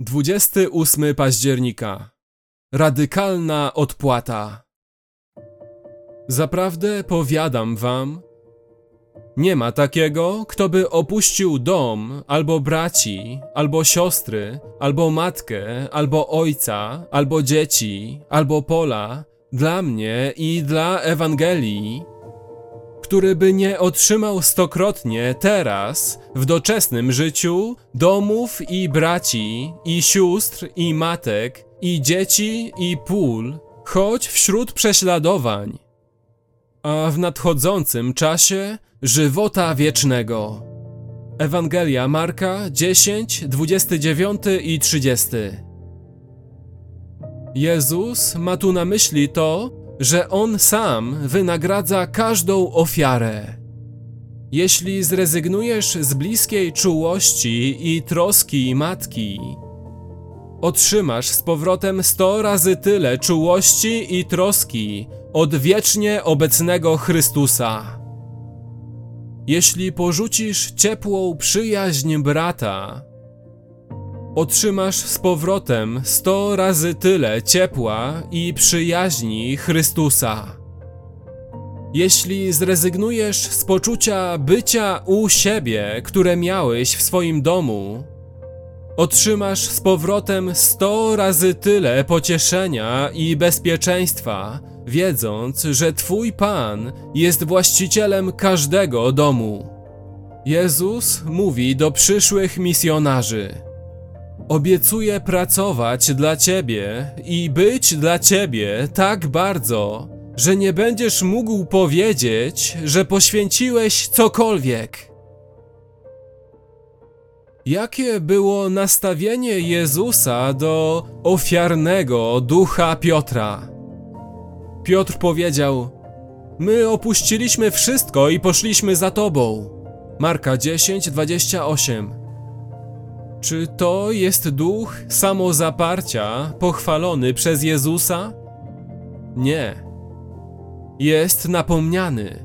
28 października. Radykalna odpłata. Zaprawdę powiadam wam, nie ma takiego, kto by opuścił dom, albo braci, albo siostry, albo matkę, albo ojca, albo dzieci, albo pola, dla mnie i dla Ewangelii, który by nie otrzymał stokrotnie teraz, w doczesnym życiu, domów i braci, i sióstr, i matek, i dzieci, i pól, choć wśród prześladowań, a w nadchodzącym czasie żywota wiecznego. Ewangelia Marka 10, 29 i 30. Jezus ma tu na myśli to, że On sam wynagradza każdą ofiarę. Jeśli zrezygnujesz z bliskiej czułości i troski matki, otrzymasz z powrotem sto razy tyle czułości i troski od wiecznie obecnego Chrystusa. Jeśli porzucisz ciepłą przyjaźń brata, otrzymasz z powrotem sto razy tyle ciepła i przyjaźni Chrystusa. Jeśli zrezygnujesz z poczucia bycia u siebie, które miałeś w swoim domu, otrzymasz z powrotem sto razy tyle pocieszenia i bezpieczeństwa, wiedząc, że Twój Pan jest właścicielem każdego domu. Jezus mówi do przyszłych misjonarzy: Obiecuję pracować dla Ciebie i być dla Ciebie tak bardzo, że nie będziesz mógł powiedzieć, że poświęciłeś cokolwiek. Jakie było nastawienie Jezusa do ofiarnego ducha Piotra? Piotr powiedział: My opuściliśmy wszystko i poszliśmy za Tobą. Marka 10, 28. Czy to jest duch samozaparcia pochwalony przez Jezusa? Nie. Jest napomniany.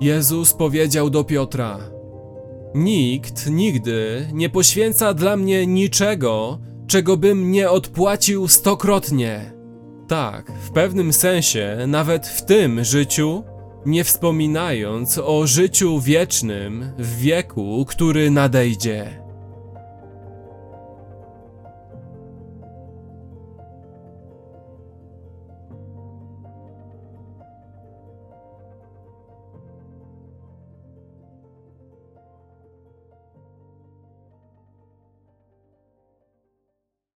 Jezus powiedział do Piotra: Nikt nigdy nie poświęca dla mnie niczego, czego bym nie odpłacił stokrotnie. Tak, w pewnym sensie, nawet w tym życiu, nie wspominając o życiu wiecznym w wieku, który nadejdzie.